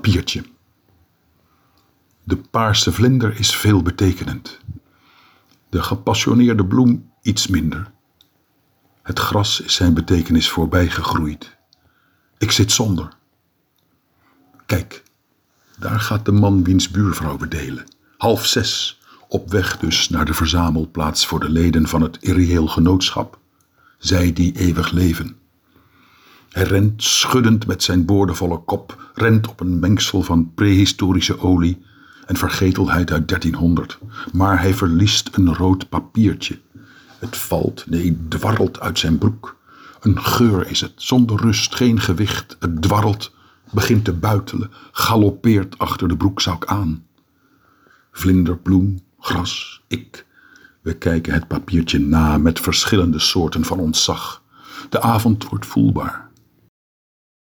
papiertje. De paarse vlinder is veelbetekenend. De gepassioneerde bloem iets minder. Het gras is zijn betekenis voorbijgegroeid. Ik zit zonder. Kijk, daar gaat de man wiens buurvrouw bedelen. Half zes, op weg dus naar de verzamelplaats voor de leden van het irreëel genootschap. Zij die eeuwig leven. Hij rent schuddend met zijn boordevolle kop, rent op een mengsel van prehistorische olie en vergetelheid uit 1300. Maar hij verliest een rood papiertje. Het valt, nee, dwarrelt uit zijn broek. Een geur is het, zonder rust, geen gewicht. Het dwarrelt, begint te buitelen, galoppeert achter de broekzak aan. Vlinder, bloem, gras, ik. We kijken het papiertje na met verschillende soorten van ontzag. De avond wordt voelbaar.